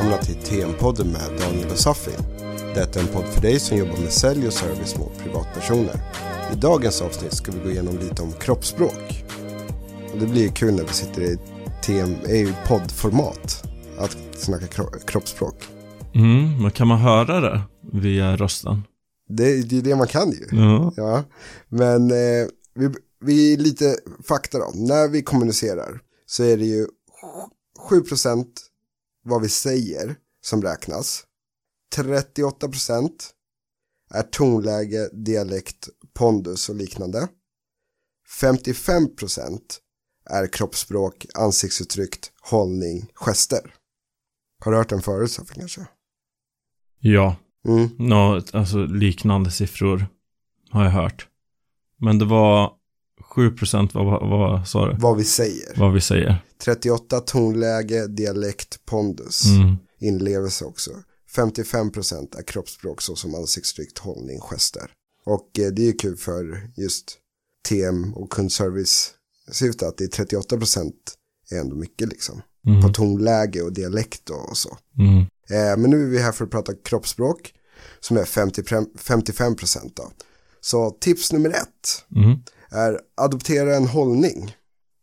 Välkomna till TM-podden med Daniel och Safin. Detta är en podd för dig som jobbar med sälj och service mot privatpersoner. I dagens avsnitt ska vi gå igenom lite om kroppsspråk. Och det blir kul när vi sitter i TM, i poddformat att snacka kro kroppsspråk. Mm, men kan man höra det via rösten? Det, det är det man kan ju. Ja. Ja, men eh, vi, vi lite fakta då. När vi kommunicerar så är det ju 7% vad vi säger som räknas. 38% är tonläge, dialekt, pondus och liknande. 55% är kroppsspråk, ansiktsuttryck, hållning, gester. Har du hört den förut Sofie kanske? Ja, Mm. nå, alltså liknande siffror har jag hört. Men det var 7% vad, vad, vad sa du? Vad vi säger. Vad vi säger. 38 tonläge, dialekt, pondus. Mm. Inlevelse också. 55% är kroppsspråk såsom ansiktsuttryck, hållning, gester. Och eh, det är ju kul för just TM och kundservice syfte att det är 38% är ändå mycket liksom. Mm. På tonläge och dialekt och så. Mm. Eh, men nu är vi här för att prata kroppsspråk som är 50, 55% då. Så tips nummer ett Mm. Är adoptera en hållning.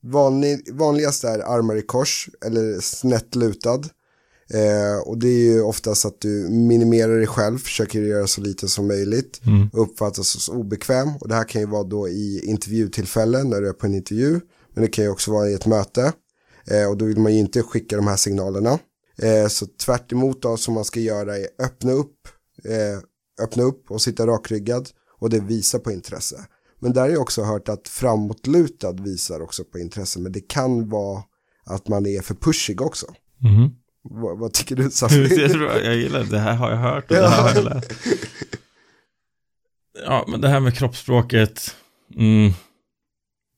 Vanlig, vanligast är armar i kors eller snett lutad. Eh, och det är ju oftast att du minimerar dig själv, försöker göra så lite som möjligt Mm. uppfattas som obekväm. Och det här kan ju vara då i intervjutillfällen när du är på en intervju. Men det kan ju också vara i ett möte. Eh, och då vill man ju inte skicka de här signalerna. Eh, så tvärt emot då som man ska göra är öppna upp, eh, öppna upp och sitta rakryggad och det visar på intresse. Men där har jag också hört att framåtlutad visar också på intresse, men det kan vara att man är för pushig också. Mm. Vad, vad tycker du jag, gillar det. Det här har jag hört och det här har jag läst. Ja, men det här med kroppsspråket. Mm.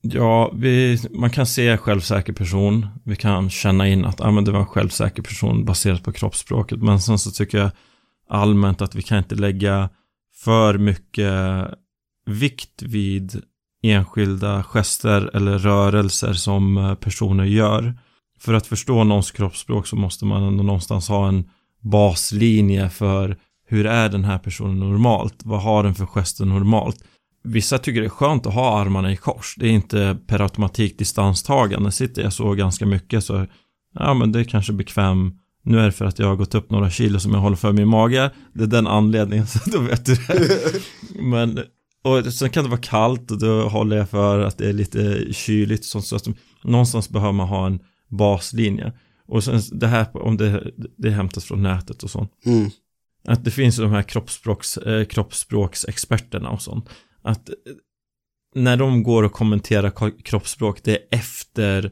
Ja, vi, man kan se självsäker person. Vi kan känna in att ah, men det var en självsäker person baserat på kroppsspråket. Men sen så tycker jag allmänt att vi kan inte lägga för mycket vikt vid enskilda gester eller rörelser som eh, personer gör. För att förstå någons kroppsspråk så måste man ändå någonstans ha en baslinje för hur är den här personen normalt? Vad har den för gester normalt? Vissa tycker det är skönt att ha armarna i kors. Det är inte per automatik distanstagande. Sitter jag så ganska mycket så, ja men det är kanske bekväm. Nu är det för att jag har gått upp några kilo som jag håller för min mage. Det är den anledningen, så då vet du det. Men, och sen kan det vara kallt och då håller jag för att det är lite kyligt. Så, så att någonstans behöver man ha en baslinje. Och sen det här, om det, det hämtas från nätet och sånt. Mm. Att det finns de här kroppsspråks, eh, kroppsspråksexperterna och sånt. Att eh, när de går och kommenterar ko- kroppsspråk, det är efter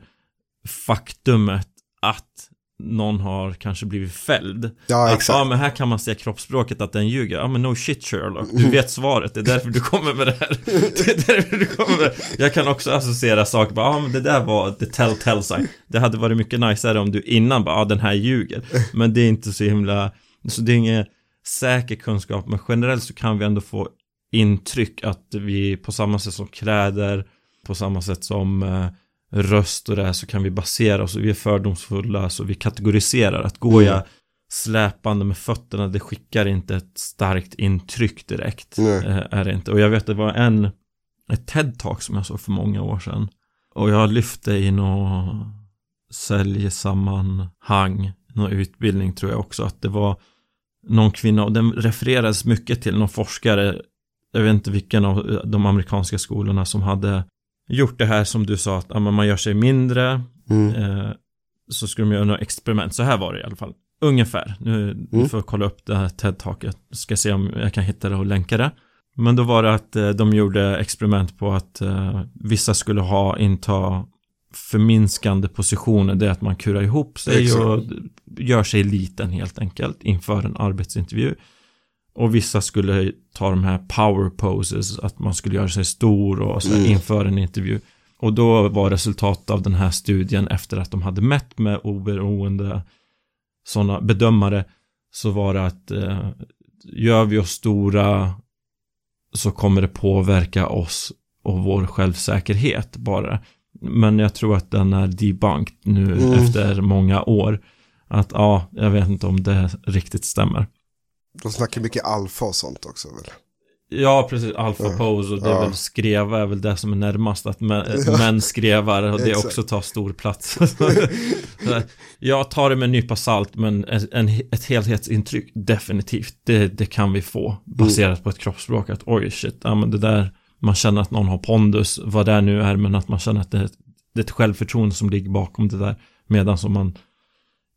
faktumet att någon har kanske blivit fälld. Ja, Att, exakt. ja, men här kan man se kroppsspråket att den ljuger. Ja, men no shit Sherlock. Du vet svaret. Det är därför du kommer med det här. Det är därför du kommer med det. Jag kan också associera saker. Bara, ja, men det där var the tell-tell sign. Det hade varit mycket najsare om du innan bara, ja, den här ljuger. Men det är inte så himla, så det är ingen säker kunskap. Men generellt så kan vi ändå få intryck att vi på samma sätt som kläder, på samma sätt som eh, röst och det här så kan vi basera oss. Och vi är fördomsfulla så vi kategoriserar att går jag släpande med fötterna det skickar inte ett starkt intryck direkt. Eh, är det inte. Och jag vet det var en ett TED-talk som jag såg för många år sedan. Och jag lyfte i något säljsammanhang någon utbildning tror jag också att det var någon kvinna och den refererades mycket till någon forskare jag vet inte vilken av de amerikanska skolorna som hade gjort det här som du sa att man gör sig mindre Mm. eh, så skulle de göra några experiment. Så här var det i alla fall. Ungefär. Nu, nu Mm. får jag kolla upp det här TED-taket. Ska se om jag kan hitta det och länka det. Men då var det att eh, de gjorde experiment på att eh, vissa skulle ha inta förminskande positioner. Det är att man kurar ihop sig Exakt. och gör sig liten helt enkelt inför en arbetsintervju. Och vissa skulle ta de här power poses, att man skulle göra sig stor och så här Mm. inför en intervju. Och då var resultatet av den här studien efter att de hade mätt med oberoende sådana bedömare så var det att eh, gör vi oss stora så kommer det påverka oss och vår självsäkerhet bara. Men jag tror att den är debunked nu Mm. efter många år. att ja, jag vet inte om det riktigt stämmer. De snackar mycket alfa och sånt också väl? Ja, precis. Alpha Ja. pose och det är Ja. väl skreva är väl det som är närmast att män, Ja. män skrevar och det också tar stor plats. Jag tar det med en nypa salt men en, en, ett helhetsintryck definitivt, det, det kan vi få baserat på ett kroppsspråk att oj shit, ja men det där man känner att någon har pondus, vad det nu är, men att man känner att det, det är ett självförtroende som ligger bakom det där medan som man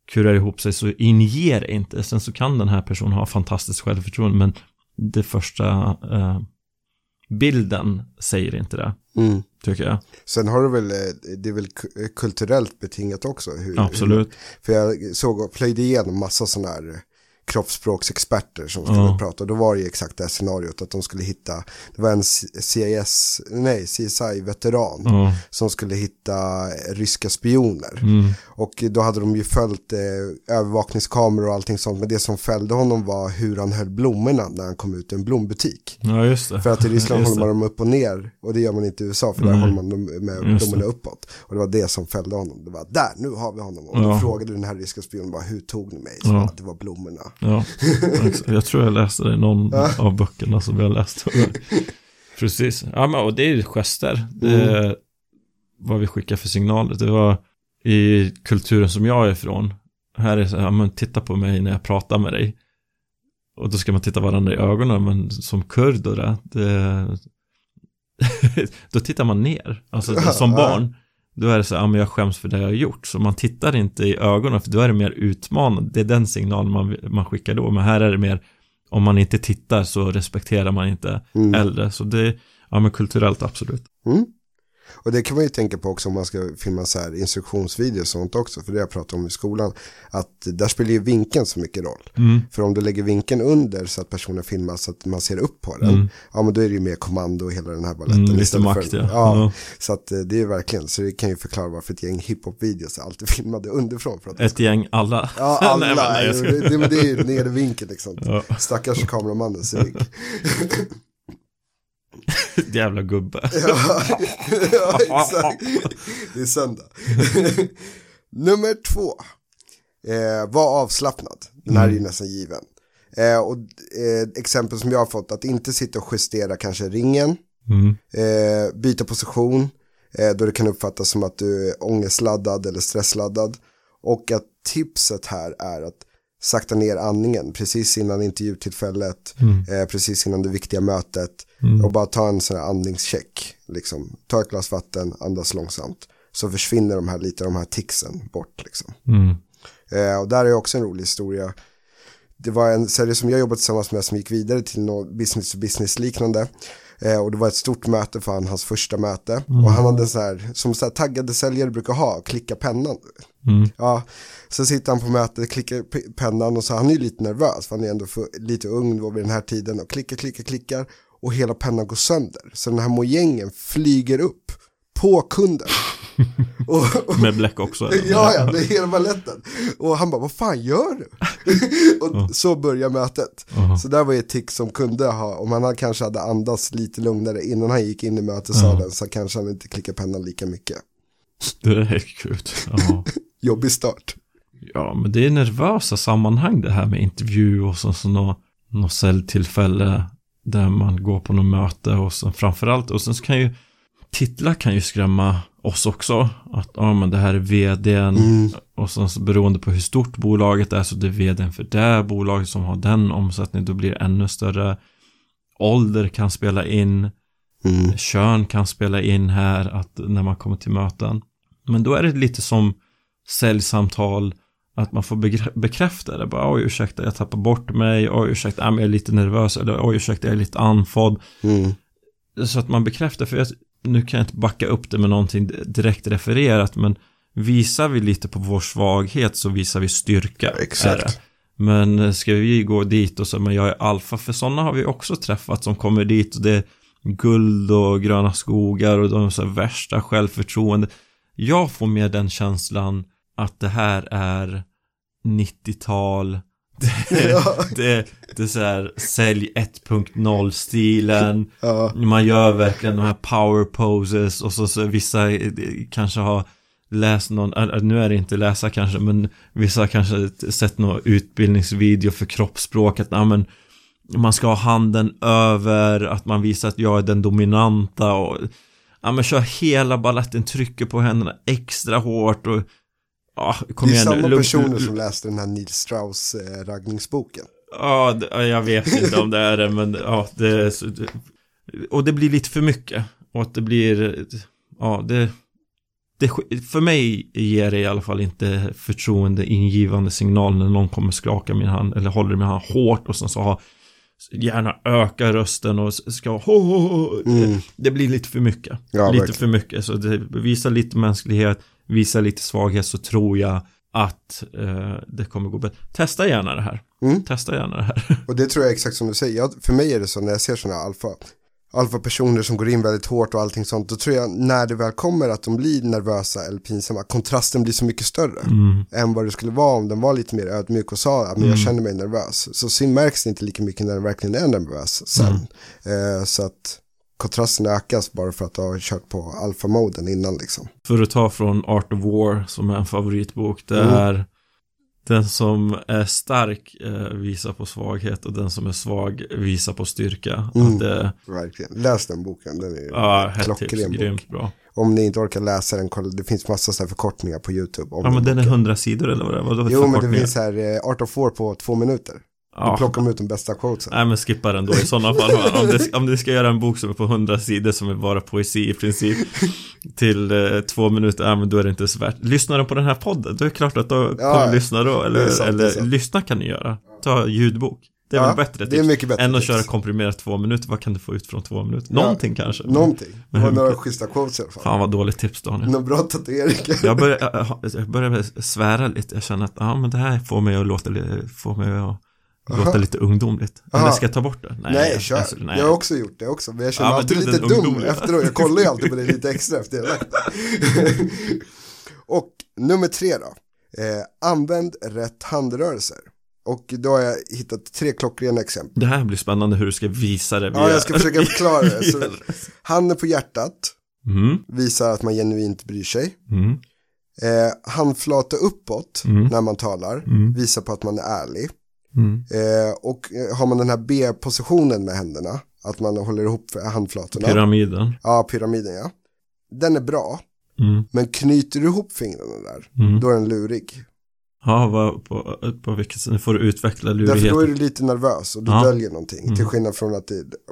kurar ihop sig så inger det inte. Sen så kan den här personen ha fantastiskt självförtroende men det första eh, bilden säger inte det, Mm. tycker jag. Sen har du väl, eh, det är väl ku- kulturellt betingat också. Hur, Absolut. Hur, för jag såg och plöjde igenom massa sådana här kroppsspråksexperter som skulle Ja. prata. Då var det ju exakt det här scenariot att de skulle hitta, det var en CIS, nej CSI-veteran Ja. som skulle hitta ryska spioner. Mm. Och då hade de ju följt eh, övervakningskameror och allting sånt. Men det som fällde honom var hur han höll blommorna när han kom ut ur en blombutik. ja, just det. För att i Ryssland håller man dem upp och ner. Och det gör man inte i USA för där Nej. håller man dem med Just blommorna det. uppåt. Och det var det som fällde honom. Det var där, nu har vi honom. Och då Ja. frågade den här ryska spionen bara, hur tog ni mig? Så Ja. bara, det var blommorna. Ja, jag tror jag läste det i någon av böckerna som vi har läst. Precis. Ja, men och det är ju gester. Det Mm. är vad vi skickar för signaler. Det var i kulturen som jag är ifrån. Här är så här, ja, men titta på mig när jag pratar med dig. Och då ska man titta varandra i ögonen, men som kurd och det, det då tittar man ner. Alltså som barn, då är det så ja men jag skäms för det jag har gjort. Så man tittar inte i ögonen, för då är det mer utmanande. Det är den signalen man, man skickar då. Men här är det mer, om man inte tittar så respekterar man inte Mm. äldre. Så det, ja men kulturellt absolut. Mm. Och det kan man ju tänka på också om man ska filma så här instruktionsvideos och sånt också. För det jag pratar om i skolan. Att där spelar ju vinkeln så mycket roll. Mm. För om du lägger vinkeln under så att personen filmas så att man ser upp på den. Mm. Ja men då är det ju mer kommando och hela den här baletten. Mm, lite makt för, ja. ja. Så att eh, det är verkligen, så det kan ju förklara varför ett gäng hiphop-videos är alltid filmade underifrån. För att Ett gäng alla. Ja, alla. Nej, men nej, ska- det, det, det är ju nere vinkel liksom. Ja, Stackars kameramannen rygg. jävla gubbe. ja, ja, exakt. Det är söndag. Nummer två. Eh, var avslappnad. Den här är ju nästan given. Eh, och eh, exempel som jag har fått, att inte sitta och justera kanske ringen. Mm. Eh, byta position. Eh, då det kan uppfattas som att du är ångestladdad eller stressladdad. Och att tipset här är att sakta ner andningen precis innan intervjutillfället, eh, precis innan det viktiga mötet. Och bara ta en sån här andningscheck. Liksom. Ta ett glas vatten, andas långsamt. Så försvinner de här lite de här ticsen bort. Liksom. Mm. Eh, och där är också en rolig historia. Det var en serie som jag jobbat tillsammans med som gick vidare till något business to business liknande. Eh, och det var ett stort möte för han, hans första möte. Och han hade sån här, som så här taggade säljare brukar ha, klicka pennan. Mm. Ja, så sitter han på mötet, klickar pennan och så han är ju lite nervös för han är ändå för, lite ung då vid den här tiden och klickar, klickar, klickar och hela pennan går sönder. Så den här mojängen flyger upp på kunden. och, och, Med bläck också. eller? Ja, ja, det är hela baletten. Och han bara, vad fan gör du? och så börjar mötet. Aha. Så där var ju ett tick som kunde ha, om han kanske hade andats lite lugnare innan han gick in i mötessalen så kanske han inte klickar pennan lika mycket. Det är helt kul. Ja. Jobbig start. ja, men det är nervösa sammanhang det här med intervju och så, så något, något säljtillfälle där man går på något möte och sen framförallt, och sen så kan ju titlar kan ju skrämma oss också. Att ja, men det här är vdn och sen så beroende på hur stort bolaget är så det är vdn för det bolaget som har den omsättningen då blir det ännu större. Ålder kan spela in. Mm. Kön kan spela in här att när man kommer till möten. Men då är det lite som säljsamtal att man får bekräfta det. Bara, oj, ursäkta, jag tappar bort mig. Oj, ursäkta, men jag är lite nervös. Eller oj, ursäkta, jag är lite andfådd. Mm. Så att man bekräftar, för jag, nu kan jag inte backa upp det med någonting direkt refererat, men visar vi lite på vår svaghet så visar vi styrka. Exakt. Men eh, ska vi gå dit och säga, men jag är alfa, för sådana har vi också träffat som kommer dit och det är guld och gröna skogar och de så värsta självförtroende. Jag får mer den känslan att det här är 90-tal, det, det, det är så här sälj 1.0 stilen, Ja. man gör verkligen de här power poses och så, så vissa eh, kanske har läst någon, äh, nu är det inte läsa kanske, men vissa har kanske sett någon utbildningsvideo för kroppsspråk, att ja, men, man ska ha handen över, att man visar att jag är den dominanta och ja, men kör hela balletten, trycker på händerna extra hårt och ja, kom Det är igen, samma nu. personer som läste den här Neil Strauss eh, raggningsboken. Ja, jag vet inte om det är det, men ja, det, och det blir lite för mycket. Och att det blir, ja, det, det, för mig ger det i alla fall inte förtroendeingivande signal när någon kommer skaka min hand eller håller min hand hårt och sen så har gärna öka rösten och ska ho, ho, ho. Mm. Det blir lite för mycket. Ja, lite verkligen. för mycket. Så det visar lite mänsklighet, visar lite svaghet så tror jag att eh, det kommer gå bättre. Testa gärna det här. Mm. Testa gärna det här. Och det tror jag exakt som du säger. Jag, för mig är det så när jag ser sådana alfa alfa-personer som går in väldigt hårt och allting sånt, då tror jag när det väl kommer att de blir nervösa eller pinsamma, kontrasten blir så mycket större mm. än vad det skulle vara om den var lite mer ödmjuk och sa att mm. jag känner mig nervös. Så sin märks inte lika mycket när den verkligen är nervös sen. Mm. Eh, så att kontrasten ökas bara för att ha kört på alfa-moden innan liksom. För att ta från Art of War som är en favoritbok, det mm. är den som är stark eh, visar på svaghet och den som är svag visar på styrka. Mm, det, verkligen. Läs den boken, den är ja, klockren bok. bra. Om ni inte orkar läsa den, kolla, det finns massa så förkortningar på YouTube. ja, men den, den är hundra sidor eller vad det är? Vadå jo, men det finns här eh, Art of War på två minuter. Ja. Då plockar ut de bästa quotesen. Nej men skippa den då i sådana fall. om, det, om du ska göra en bok som är på hundra sidor som är bara poesi i princip till eh, två minuter, ja men då är det inte så värt. Lyssnar du på den här podden, då är det klart att då ja, kommer du lyssna då. Eller, sant, eller lyssna kan ni göra. Ta ljudbok. Det är ja, väl bättre tips. Det är mycket bättre än att köra komkomprimerat två minuter. Vad kan du få ut från två minuter? Någonting ja, kanske. Någonting. Men, och några schyssta quotes i alla fall. Fan vad dåligt tips Daniel. Några bra tatueringar. jag, börjar, jag börjar svära lite. Jag känner att ja, men det här får mig att låta, får mig att Låta lite ungdomligt. Aha. Eller ska jag ta bort det? Nej, nej kör. Alltså, nej. Jag har också gjort det också. Men jag känner ja, alltid lite dum efteråt. Jag kollar ju alltid på det lite extra efter jag lagt Och nummer tre då. Eh, använd rätt handrörelser. Och då har jag hittat tre klockrena exempel. Det här blir spännande hur du ska visa det. Ja, jag ska försöka förklara det. Så, handen på hjärtat mm. visar att man genuint bryr sig. Mm. Eh, handflata uppåt mm. när man talar mm. visar på att man är ärlig. Mm. Eh, och eh, har man den här B-positionen med händerna, att man håller ihop handflatorna. Pyramiden. Ja, pyramiden ja. Den är bra. Mm. Men knyter du ihop fingrarna där, mm. då är den lurig. Ja, vad, på, på vilket sätt? Nu får du utveckla lurigheten. Därför då är du lite nervös och du ja. döljer någonting. Mm. Till skillnad från att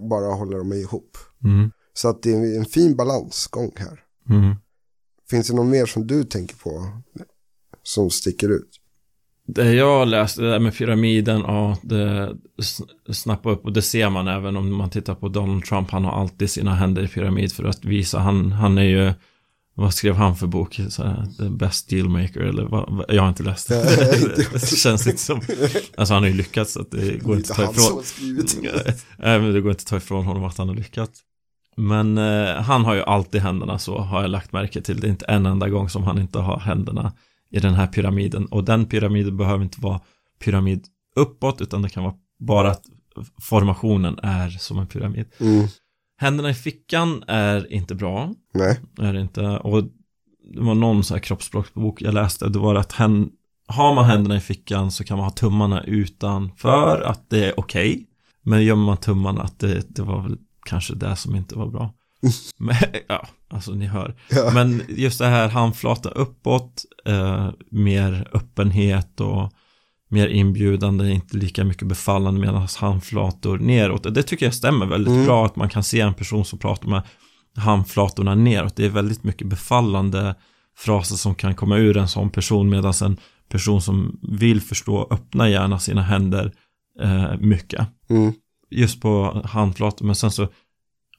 bara håller dem ihop. Mm. Så att det är en fin balansgång här. Mm. Finns det något mer som du tänker på som sticker ut? Det jag läste, det där med pyramiden, ja, det snappar upp och det ser man även om man tittar på Donald Trump. Han har alltid sina händer i pyramid för att visa, han, han är ju, vad skrev han för bok? Så här, The Best Dealmaker eller vad, jag har inte läst det. det känns inte som, alltså han har ju lyckats så att det går inte att ta ifrån. Nej, det går inte att ta ifrån honom att han har lyckats. Men eh, han har ju alltid händerna så, har jag lagt märke till. Det är inte en enda gång som han inte har händerna i den här pyramiden. Och den pyramiden behöver inte vara pyramid uppåt utan det kan vara bara att formationen är som en pyramid. Mm. Händerna i fickan är inte bra. Nej. Är inte. Och det var någon så här kroppsspråksbok jag läste. Det var att hän, har man händerna i fickan så kan man ha tummarna utanför att det är okej. Okay. Men gömmer man tummarna att det, det var väl kanske det som inte var bra. Men, ja, alltså ni hör. Ja. Men just det här handflata uppåt, eh, mer öppenhet och mer inbjudande, inte lika mycket befallande medan handflator neråt. Det tycker jag stämmer väldigt mm. bra att man kan se en person som pratar med handflatorna neråt. Det är väldigt mycket befallande fraser som kan komma ur en sån person medan en person som vill förstå öppnar gärna sina händer eh, mycket. Mm. Just på handflator, men sen så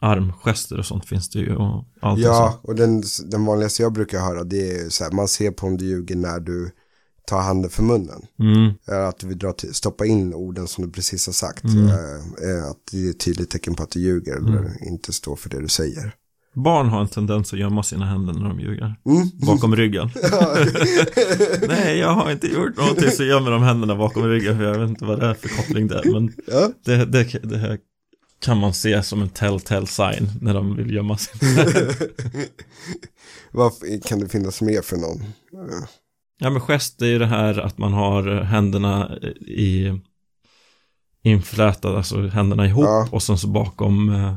armgester och sånt finns det ju. Och allt ja, och den, den vanligaste jag brukar höra det är så här, man ser på om du ljuger när du tar handen för munnen. Mm. Att du vill dra till, stoppa in orden som du precis har sagt. Mm. Att det är ett tydligt tecken på att du ljuger eller mm. inte står för det du säger. Barn har en tendens att gömma sina händer när de ljuger. Mm. Bakom ryggen. Nej, jag har inte gjort någonting så gömmer de händerna bakom ryggen. För jag vet inte vad det är för koppling där. Men ja. det, det, det, kan man se som en telltale sign när de vill gömma sig. Vad kan det finnas mer för någon? Ja men gest är ju det här att man har händerna i inflätade, alltså händerna ihop Ja. och sen så bakom eh,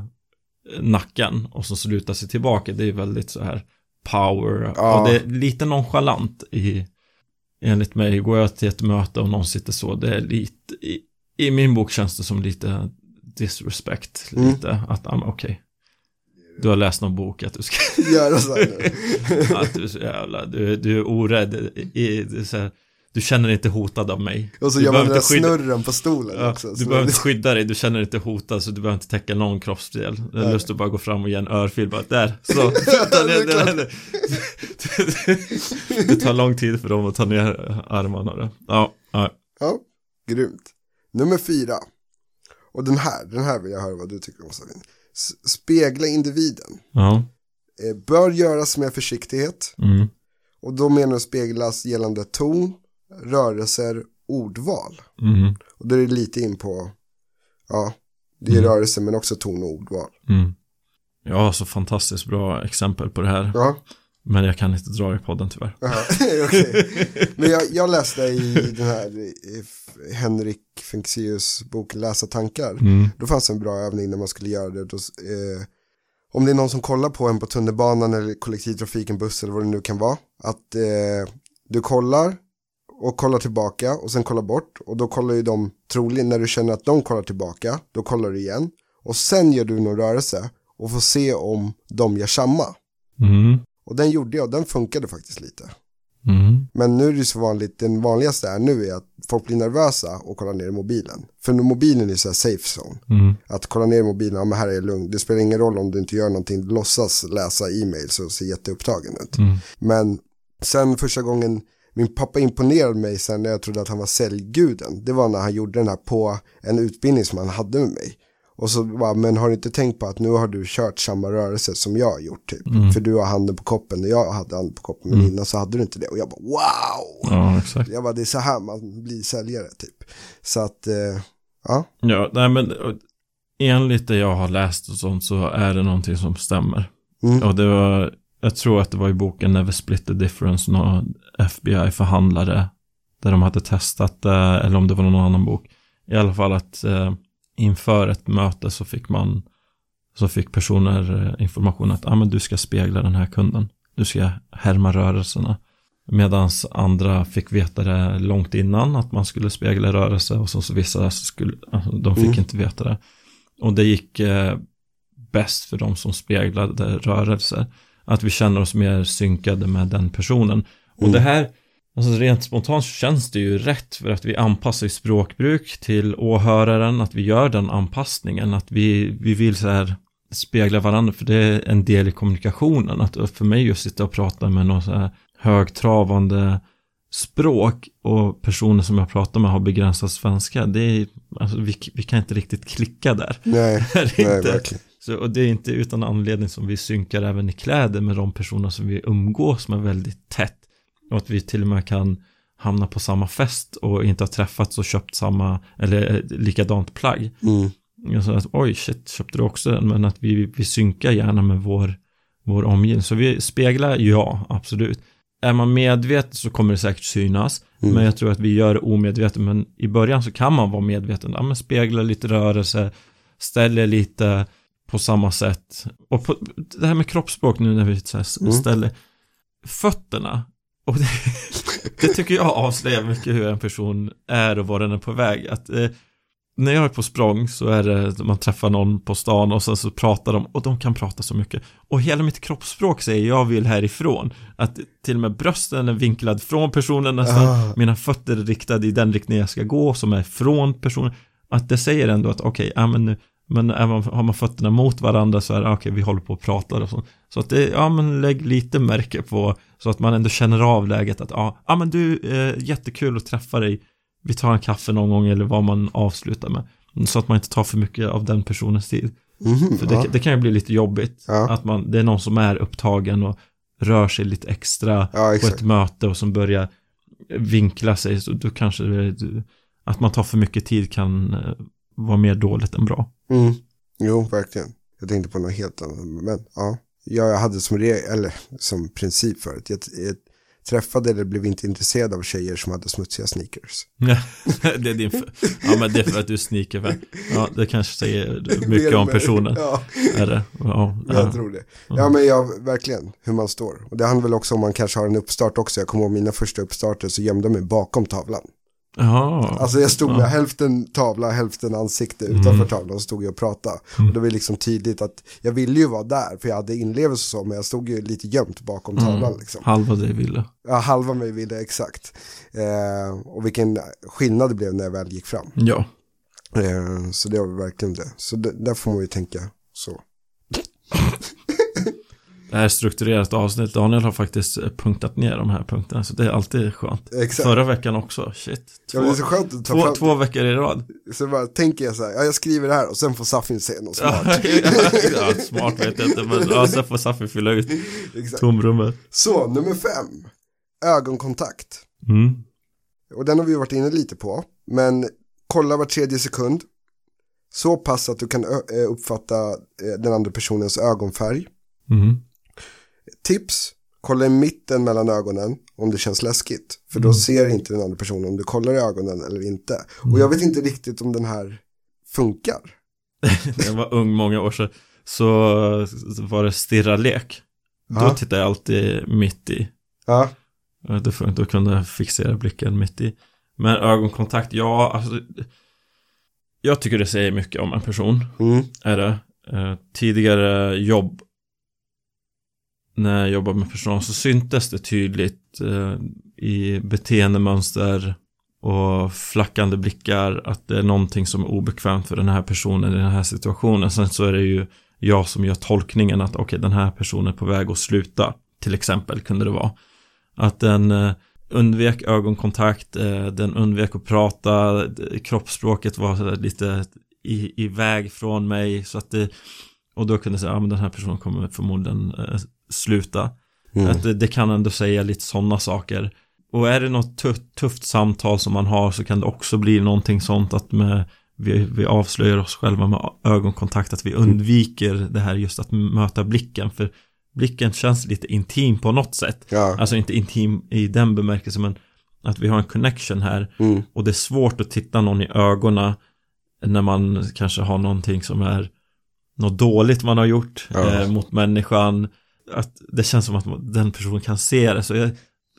nacken och så lutar sig tillbaka. Det är väldigt så här power Ja. och det är lite nonchalant i enligt mig. Går jag till ett möte och någon sitter så, det är lite i, i min bok känns det som lite disrespect, Mm. lite att, ja men okej. Du har läst någon bok att du ska Göra så här att du är så jävla, du, du är orädd, i, så här, du känner dig inte hotad av mig. Och så Du gör man den där skydda- snurren på stolen Ja, också. du behöver inte skydda dig, du känner dig inte hotad så du behöver inte täcka någon kroppsdel. Är Nej. lust att bara gå fram och ge en örfil bara där, så. Det tar lång tid för dem att ta ner armarna. Ja, ja. Ja, grymt. Nummer fyra. Och den här, den här vill jag höra vad du tycker om Sabine. Spegla individen. Ja. Eh, bör göras med försiktighet. Mm. Och då menar du speglas gällande ton, rörelser, ordval. Mm. Och då är det lite in på, ja, det är Mm. rörelse men också ton och ordval. Mm. Har så fantastiskt bra exempel på det här. Ja, Men jag kan inte dra det i podden tyvärr. Jaha, okej. Men jag, jag läste i den här i Henrik Fexeus bok Läsa tankar. Mm. Då fanns en bra övning när man skulle göra det. Då, eh, om det är någon som kollar på en på tunnelbanan eller kollektivtrafiken, buss eller vad det nu kan vara. Att eh, du kollar och kollar tillbaka och sen kollar bort. Och då kollar ju de troligen när du känner att de kollar tillbaka. Då kollar du igen. Och sen gör du någon rörelse och får se om de gör samma. Mm. Och den gjorde jag den funkade faktiskt lite. Mm. Men nu är det så vanligt, den vanligaste är nu är att folk blir nervösa och kollar ner i mobilen. För mobilen är så här safe zone. Mm. Att kolla ner i mobilen, ja men här är det lugnt. Det spelar ingen roll om du inte gör någonting, du låtsas läsa e-mails och ser jätteupptagen ut. Mm. Men sen första gången min pappa imponerade mig sen när jag trodde att han var säljguden. Det var när han gjorde den här på en utbildning som han hade med mig. Och så bara, men har du inte tänkt på att nu har du kört samma rörelse som jag har gjort typ. För du har handen på koppen och jag hade handen på koppen men innan så hade du inte det. Och jag bara wow! Ja, exakt. Jag bara det är så här man blir säljare typ. Så att, eh, ja. Ja, nej men och, enligt det jag har läst och sånt så är det någonting som stämmer. Mm. Och det var, jag tror att det var i boken Never Split the Difference, någon FBI-förhandlare, där de hade testat det, eller om det var någon annan bok. I alla fall att eh, inför ett möte så fick man, så fick personer eh, information att, ah, men du ska spegla den här kunden. Du ska härma rörelserna. Medan andra fick veta det långt innan att man skulle spegla rörelse och så, så vissa skulle, alltså, de fick Mm. inte veta det. Och det gick eh, bäst för de som speglade rörelser. Att vi känner oss mer synkade med den personen. Och Mm. det här, alltså rent spontant känns det ju rätt för att vi anpassar språkbruk till åhöraren, att vi gör den anpassningen, att vi, vi vill så här spegla varandra, för det är en del i kommunikationen. Att för mig att sitta och prata med någon så här högtravande språk och personer som jag pratar med har begränsad svenska, det är, alltså vi, vi kan inte riktigt klicka där. Nej, Det är nej verkligen. så, och det är inte utan anledning som vi synkar även i kläder med de personer som vi umgås med väldigt tätt. Och att vi till och med kan hamna på samma fest och inte ha träffats och köpt samma, eller eh, likadant plagg. Mm. Jag sa att oj shit, köpte du också den? Men att vi, vi synkar gärna med vår, vår omgivning. Så vi speglar, ja, absolut. Är man medveten så kommer det säkert synas. Mm. Men jag tror att vi gör det omedvetet. Men i början så kan man vara medveten. Ja, men spegla lite rörelse, ställer lite på samma sätt. Och på, det här med kroppsspråk nu när vi Mm. ställer fötterna. Och det, det tycker jag avslöjar mycket hur en person är och var den är på väg. Att eh, när jag är på språng så är det man träffar någon på stan och sen så pratar de och de kan prata så mycket. Och hela mitt kroppsspråk säger jag vill härifrån. Att till och med brösten är vinklad från personen nästan. Ah. Mina fötter är riktade i den riktning jag ska gå som är från personen. Att det säger ändå att okej, ja men nu men man, har man fötterna mot varandra så är det okej, vi håller på och pratar och så. Så att det, ja men lägg lite märke på så att man ändå känner av läget att ja, ja men du, eh, jättekul att träffa dig. Vi tar en kaffe någon gång eller vad man avslutar med. Så att man inte tar för mycket av den personens tid. Mhm, För det, ja. det kan ju bli lite jobbigt. Ja. Att man, det är någon som är upptagen och rör sig lite extra ja, på ett möte och som börjar vinkla sig. Så då kanske det, att man tar för mycket tid kan vara mer dåligt än bra. Mm. Jo, verkligen. Jag tänkte på något helt annat. Men ja, jag hade som, eller, som princip förut. Jag, jag träffade eller blev inte intresserad av tjejer som hade smutsiga sneakers. det är din. Ja men det är för att du är sneakervän. Ja det kanske säger mycket om personen. Ja, Är det? Ja, jag ja. tror det. Ja men jag, verkligen, hur man står. Och det handlar väl också om man kanske har en uppstart också. Jag kommer ihåg mina första uppstarter så gömde jag mig bakom tavlan. Jaha. Alltså jag stod med Ja. hälften tavla, hälften ansikte utanför Mm. tavlan och stod jag och pratade. Och det var liksom tydligt att jag ville ju vara där för jag hade inlevelse och så men jag stod ju lite gömt bakom tavlan Mm. liksom. Halva det ville. Ja, halva mig ville exakt. Eh, och vilken skillnad det blev när jag väl gick fram. Ja. Eh, så det var verkligen det. Så det, där får man ju tänka så. Det här strukturerat avsnitt. Daniel har faktiskt eh, punktat ner de här punkterna. Så det är alltid skönt. Exakt. Förra veckan också. Shit. Ja, Två, men det är så skönt att ta två, fram. två veckor i rad. Så bara tänker jag så här, ja, jag skriver det här och sen får Safin säga något smart. ja, smart vet jag inte. Men ja, sen får Safi fylla ut Exakt. tomrummet. Så, nummer fem. Ögonkontakt. Mm. Och den har vi varit inne lite på. Men kolla var tredje sekund. Så pass att du kan eh, uppfatta eh, den andra personens ögonfärg. Mm. Tips. Kolla i mitten mellan ögonen om det känns läskigt. För då Mm. ser inte den andra personen om du kollar i ögonen eller inte. Och jag vet inte riktigt om den här funkar. När jag var ung många år sedan. Så så var det stirra-lek. Då Ja. tittade jag alltid mitt i. Ja, Då, får- då kunde jag fixera blicken mitt i. Men ögonkontakt, ja, alltså. Jag tycker det säger mycket om en person. mm. Är det. Eh, tidigare jobb. När jag jobbade med personal så syntes det tydligt eh, i beteendemönster och flackande blickar att det är någonting som är obekvämt för den här personen i den här situationen. Sen så är det ju jag som gör tolkningen att okej, den här personen är på väg att sluta. Till exempel kunde det vara. Att den eh, undvek ögonkontakt, eh, den undvek att prata, kroppsspråket var lite i, iväg från mig så att det och då kunde jag säga, ja men den här personen kommer förmodligen eh, sluta. Mm. Att det, det kan ändå säga lite sådana saker. Och är det något tufft, tufft samtal som man har så kan det också bli någonting sånt att med, vi, vi avslöjar oss själva med ögonkontakt, att vi undviker det här just att möta blicken. För blicken känns lite intim på något sätt. Ja, Alltså inte intim i den bemärkelsen men att vi har en connection här. mm. Och det är svårt att titta någon i ögonen när man kanske har någonting som är något dåligt man har gjort Ja. eh, mot människan. Att det känns som att den personen kan se det. Så jag,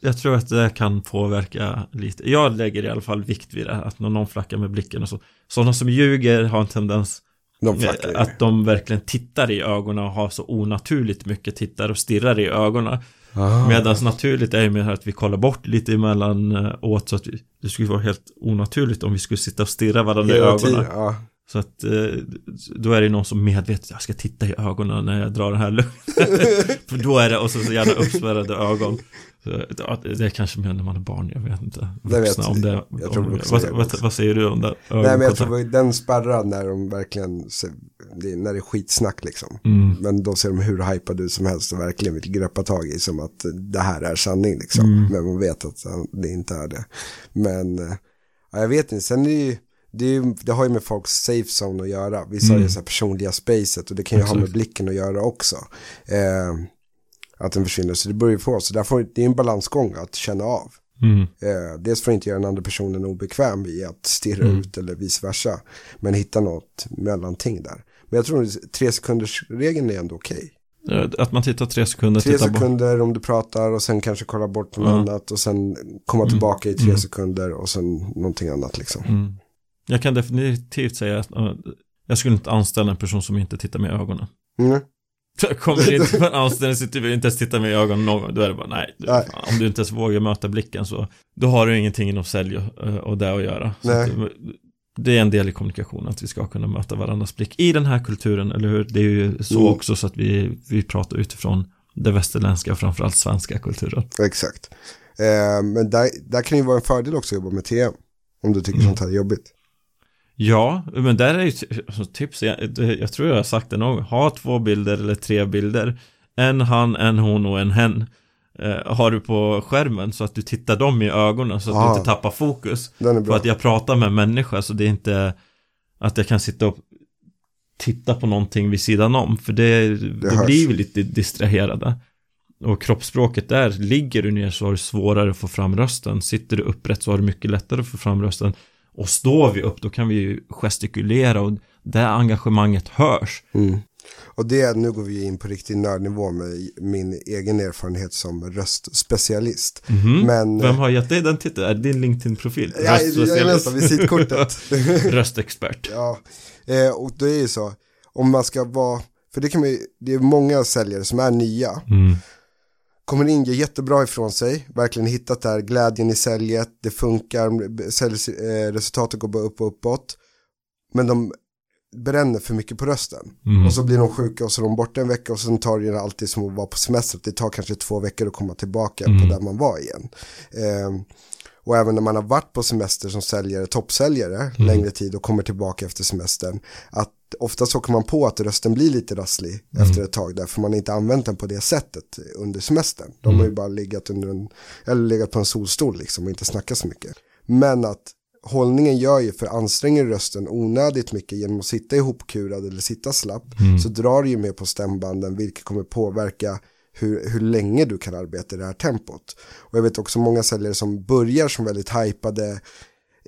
jag tror att det kan påverka lite. Jag lägger i alla fall vikt vid det. Att någon flackar med blicken och så. Sådana som ljuger har en tendens de att de verkligen tittar i ögonen och har så onaturligt mycket tittar och stirrar i ögonen. Ah. Medan naturligt är ju mer att vi kollar bort lite emellan eh, åt så att vi, det skulle vara helt onaturligt om vi skulle sitta och stirra varandra i Hela ögonen. tiden, ja. Så att eh, då är det någon som medvetet, jag ska titta i ögonen när jag drar den här lugnet. För då är det, och så, så gärna uppspärrade ögon. Så, det är kanske mer när man är barn, jag vet inte. Det vet- Vuxna, om det, jag tror om, vuxna vad, vad, vad säger du om det? Nej men jag tror den spärrar när de verkligen, när det är skitsnack liksom. Mm. Men då ser de hur hypade ut som helst och verkligen vill greppa tag i som att det här är sanning liksom. Mm. Men man vet att det inte är det. Men eh, ja, jag vet inte, sen är det ju, det, ju, det har ju med folks safe zone att göra. Vissa har ju Mm. så här personliga spacet och det kan ju ha med blicken att göra också. Eh, att den försvinner, så det beror ju på. Så därför, det är en balansgång att känna av. Mm. Eh, dels att inte göra den andra personen obekväm i att stirra Mm. ut eller vice versa. Men hitta något mellanting där. Men jag tror att tre sekunders regeln är ändå okej. Eh, Att man tittar tre sekunder, Tre sekunder om du pratar och sen kanske kolla bort något Ja. annat och sen komma Mm. tillbaka i tre Mm. sekunder och sen någonting annat liksom. Mm. Jag kan definitivt säga att uh, jag skulle inte anställa en person som inte tittar mig i ögonen. Mm. Jag kommer inte på en anställningsintervju och inte ens titta mig i ögonen någon gång, då är det bara nej. Du, Nej. fan, om du inte ens vågar möta blicken så, då har du ingenting inom sälj och, eh, och det att göra. Att, det är en del i kommunikation, att vi ska kunna möta varandras blick i den här kulturen, eller hur? Det är ju så Mm. också så att vi, vi pratar utifrån det västerländska och framförallt svenska kulturen. Exakt. Eh, men där, där kan ju vara en fördel också att jobba med TM. Om du tycker Mm. sånt här är jobbigt. Ja, men där är ju alltså, tips, jag, det- jag tror jag har sagt det någon. Ha två bilder eller tre bilder. En han, en hon och en hen. Eh, har du på skärmen så att du tittar dem i ögonen så att Ah. du inte tappar fokus. Den är För bra. att jag pratar med människa så det är inte att jag kan sitta och titta på någonting vid sidan om. För det, Det hörs. blir vi lite distraherade. Och kroppsspråket där, ligger du ner så har du svårare att få fram rösten. Sitter du upprätt så har du mycket lättare att få fram rösten. Och står vi upp då kan vi ju gestikulera och det engagemanget hörs. Mm. Och det, nu går vi in på riktig nördnivå med min egen erfarenhet som röstspecialist. Mhm. Men, Vem har gett dig den titeln? Är det din LinkedIn-profil? ja, nästan visitkortet. Röstexpert. ja, eh, och det är ju så, om man ska vara, för det kan man ju, det är många säljare som är nya, Mm. Kommer in, ger jättebra ifrån sig, verkligen hittat där glädjen i säljet, det funkar, säljs, eh, resultatet går bara upp och uppåt. Men de bränner för mycket på rösten. Mm. Och så blir de sjuka och så är de borta en vecka och sen tar det alltid som att vara på semester. Det tar kanske två veckor att komma tillbaka Mm. på där man var igen. Ehm, och även när man har varit på semester som säljare, toppsäljare, Mm. längre tid och kommer tillbaka efter semestern. Att ofta så kommer man på att rösten blir lite rasslig Mm. efter ett tag därför man inte använt den på det sättet under semestern. De Mm. har ju bara legat, under en, eller legat på en solstol liksom och inte snackat så mycket. Men att hållningen gör ju för anstränger rösten onödigt mycket genom att sitta ihopkurad eller sitta slapp Mm. så drar det ju mer på stämbanden vilket kommer påverka hur, hur länge du kan arbeta i det här tempot. Och jag vet också många säljare som börjar som väldigt hypade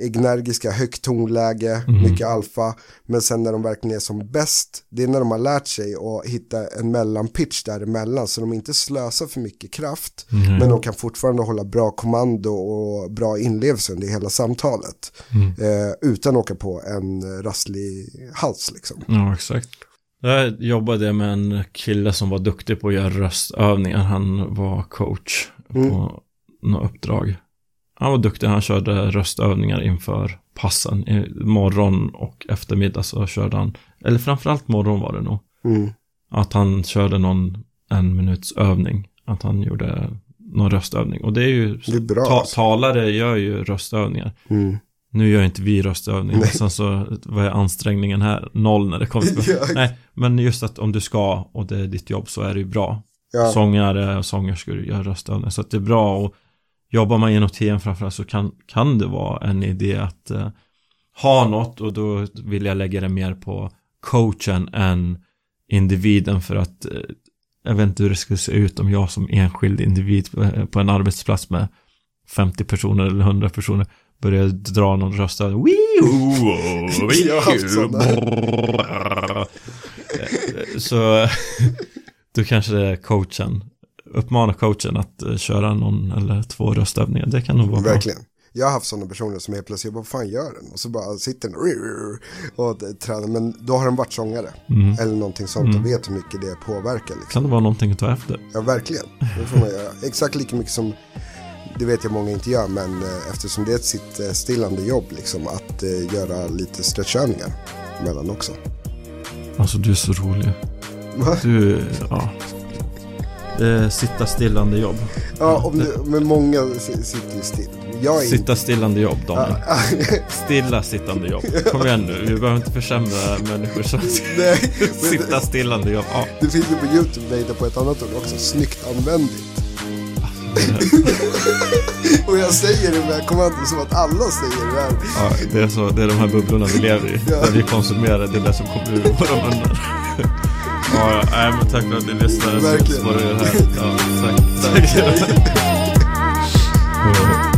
energiska, högt tonläge, mycket alfa. Men sen när de verkligen är som bäst, det är när de har lärt sig att hitta en mellanpitch däremellan. Så de inte slösar för mycket kraft, Mm. men de kan fortfarande hålla bra kommando och bra inlevelse under hela samtalet. Mm. Eh, utan att åka på en rasslig hals liksom. Ja, exakt. Jag jobbade med en kille som var duktig på att göra röstövningar. Han var coach Mm. på något uppdrag. Han var duktig, han körde röstövningar inför passen. I morgon och eftermiddag så körde han, eller framförallt morgon var det nog. Mm. Att han körde någon en minuts övning. Att han gjorde någon röstövning. Och det är ju, Det är bra. ta, alltså. talare gör ju röstövningar. Mm. Nu gör inte vi röstövningar. Nej. Sen så, vad är ansträngningen här? Noll när det kommer till. Nej, men just att om du ska och det är ditt jobb så är det ju bra. Ja. Sångare och sångerskor gör röstövningar. Så att det är bra och jobbar man genom TM framförallt så kan, kan det vara en idé att eh, ha något och då vill jag lägga det mer på coachen än individen för att eh, jag vet inte hur det skulle se ut om jag som enskild individ på, på en arbetsplats med 50 personer eller 100 personer började dra någon sådana. Eh, Så då kanske det är coachen uppmana coachen att eh, köra någon eller två röstövningar. Det kan nog vara Verkligen. Jag har haft sådana personer som helt plötsligt, vad fan gör den? Och så bara sitter den och tränar, men då har den varit sångare. bra. Mm. Eller någonting sånt och vet hur mycket det påverkar. Liksom. Kan det vara någonting att ta efter? Ja, verkligen. Det får man göra. Exakt lika mycket som, det vet jag många inte gör, men eh, eftersom det är ett sitt eh, stillande jobb, liksom, att göra lite stretchövningar emellan också. Alltså du är så rolig. Va? Du, ja. Är sitta stillande jobb. Ja, om du, men många si- sitter ju still. Jag är. Sitta stillande jobb, Daniel. Ja, Stilla sittande jobb. Kom igen nu, vi behöver inte försämra människor som Nej, sitta stillande jobb. Ja. det finns ju på YouTube, nej, på ett annat ord också, snyggt användigt. Och jag säger det med kommando som att alla säger det här. Ja, det är, så, det är de här bubblorna vi lever i. Ja. Där vi konsumerar, det är det som kommer ur våra munnar. Ja, nej, men tack för att ni lyssnade. Verkligen. Så var det här. Ja, tack. tack.